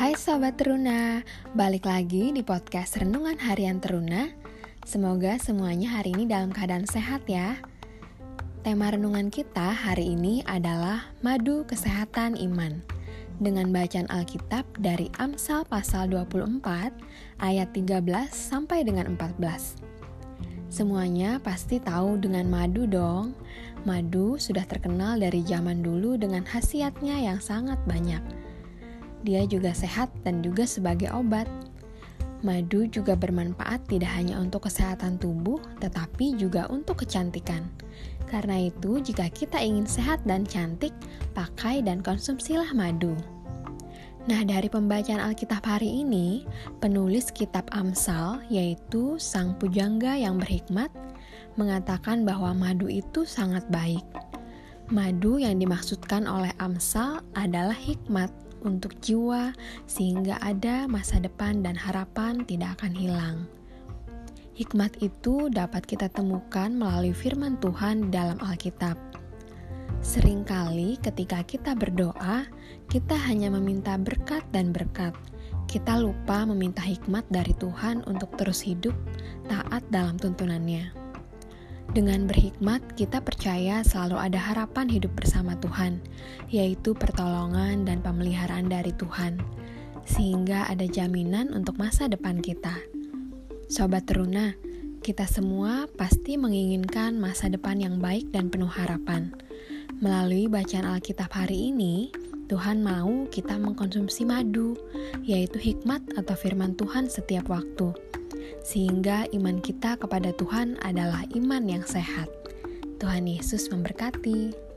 Hai Sobat Teruna, balik lagi di podcast Renungan Harian Teruna. Semoga semuanya hari ini dalam keadaan sehat ya. Tema renungan kita hari ini adalah Madu Kesehatan Iman. Dengan bacaan Alkitab dari Amsal pasal 24 ayat 13 sampai dengan 14. Semuanya pasti tahu dengan madu dong. Madu sudah terkenal dari zaman dulu dengan khasiatnya yang sangat banyak. Dia juga sehat dan juga sebagai obat. Madu juga bermanfaat tidak hanya untuk kesehatan tubuh, tetapi juga untuk kecantikan. Karena itu, jika kita ingin sehat dan cantik, pakai dan konsumsilah madu. Nah, dari pembacaan Alkitab hari ini, penulis kitab Amsal, yaitu Sang Pujangga yang berhikmat, mengatakan bahwa madu itu sangat baik. Madu yang dimaksudkan oleh Amsal adalah hikmat untuk jiwa, sehingga ada masa depan dan harapan tidak akan hilang. Hikmat itu dapat kita temukan melalui firman Tuhan dalam Alkitab. Seringkali ketika kita berdoa, kita hanya meminta berkat dan berkat. Kita lupa meminta hikmat dari Tuhan untuk terus hidup taat dalam tuntunannya. Dengan berhikmat, kita percaya selalu ada harapan hidup bersama Tuhan, yaitu pertolongan dan pemeliharaan dari Tuhan, sehingga ada jaminan untuk masa depan kita. Sobat Teruna, kita semua pasti menginginkan masa depan yang baik dan penuh harapan. Melalui bacaan Alkitab hari ini, Tuhan mau kita mengkonsumsi madu, yaitu hikmat atau firman Tuhan setiap waktu, sehingga iman kita kepada Tuhan adalah iman yang sehat. Tuhan Yesus memberkati.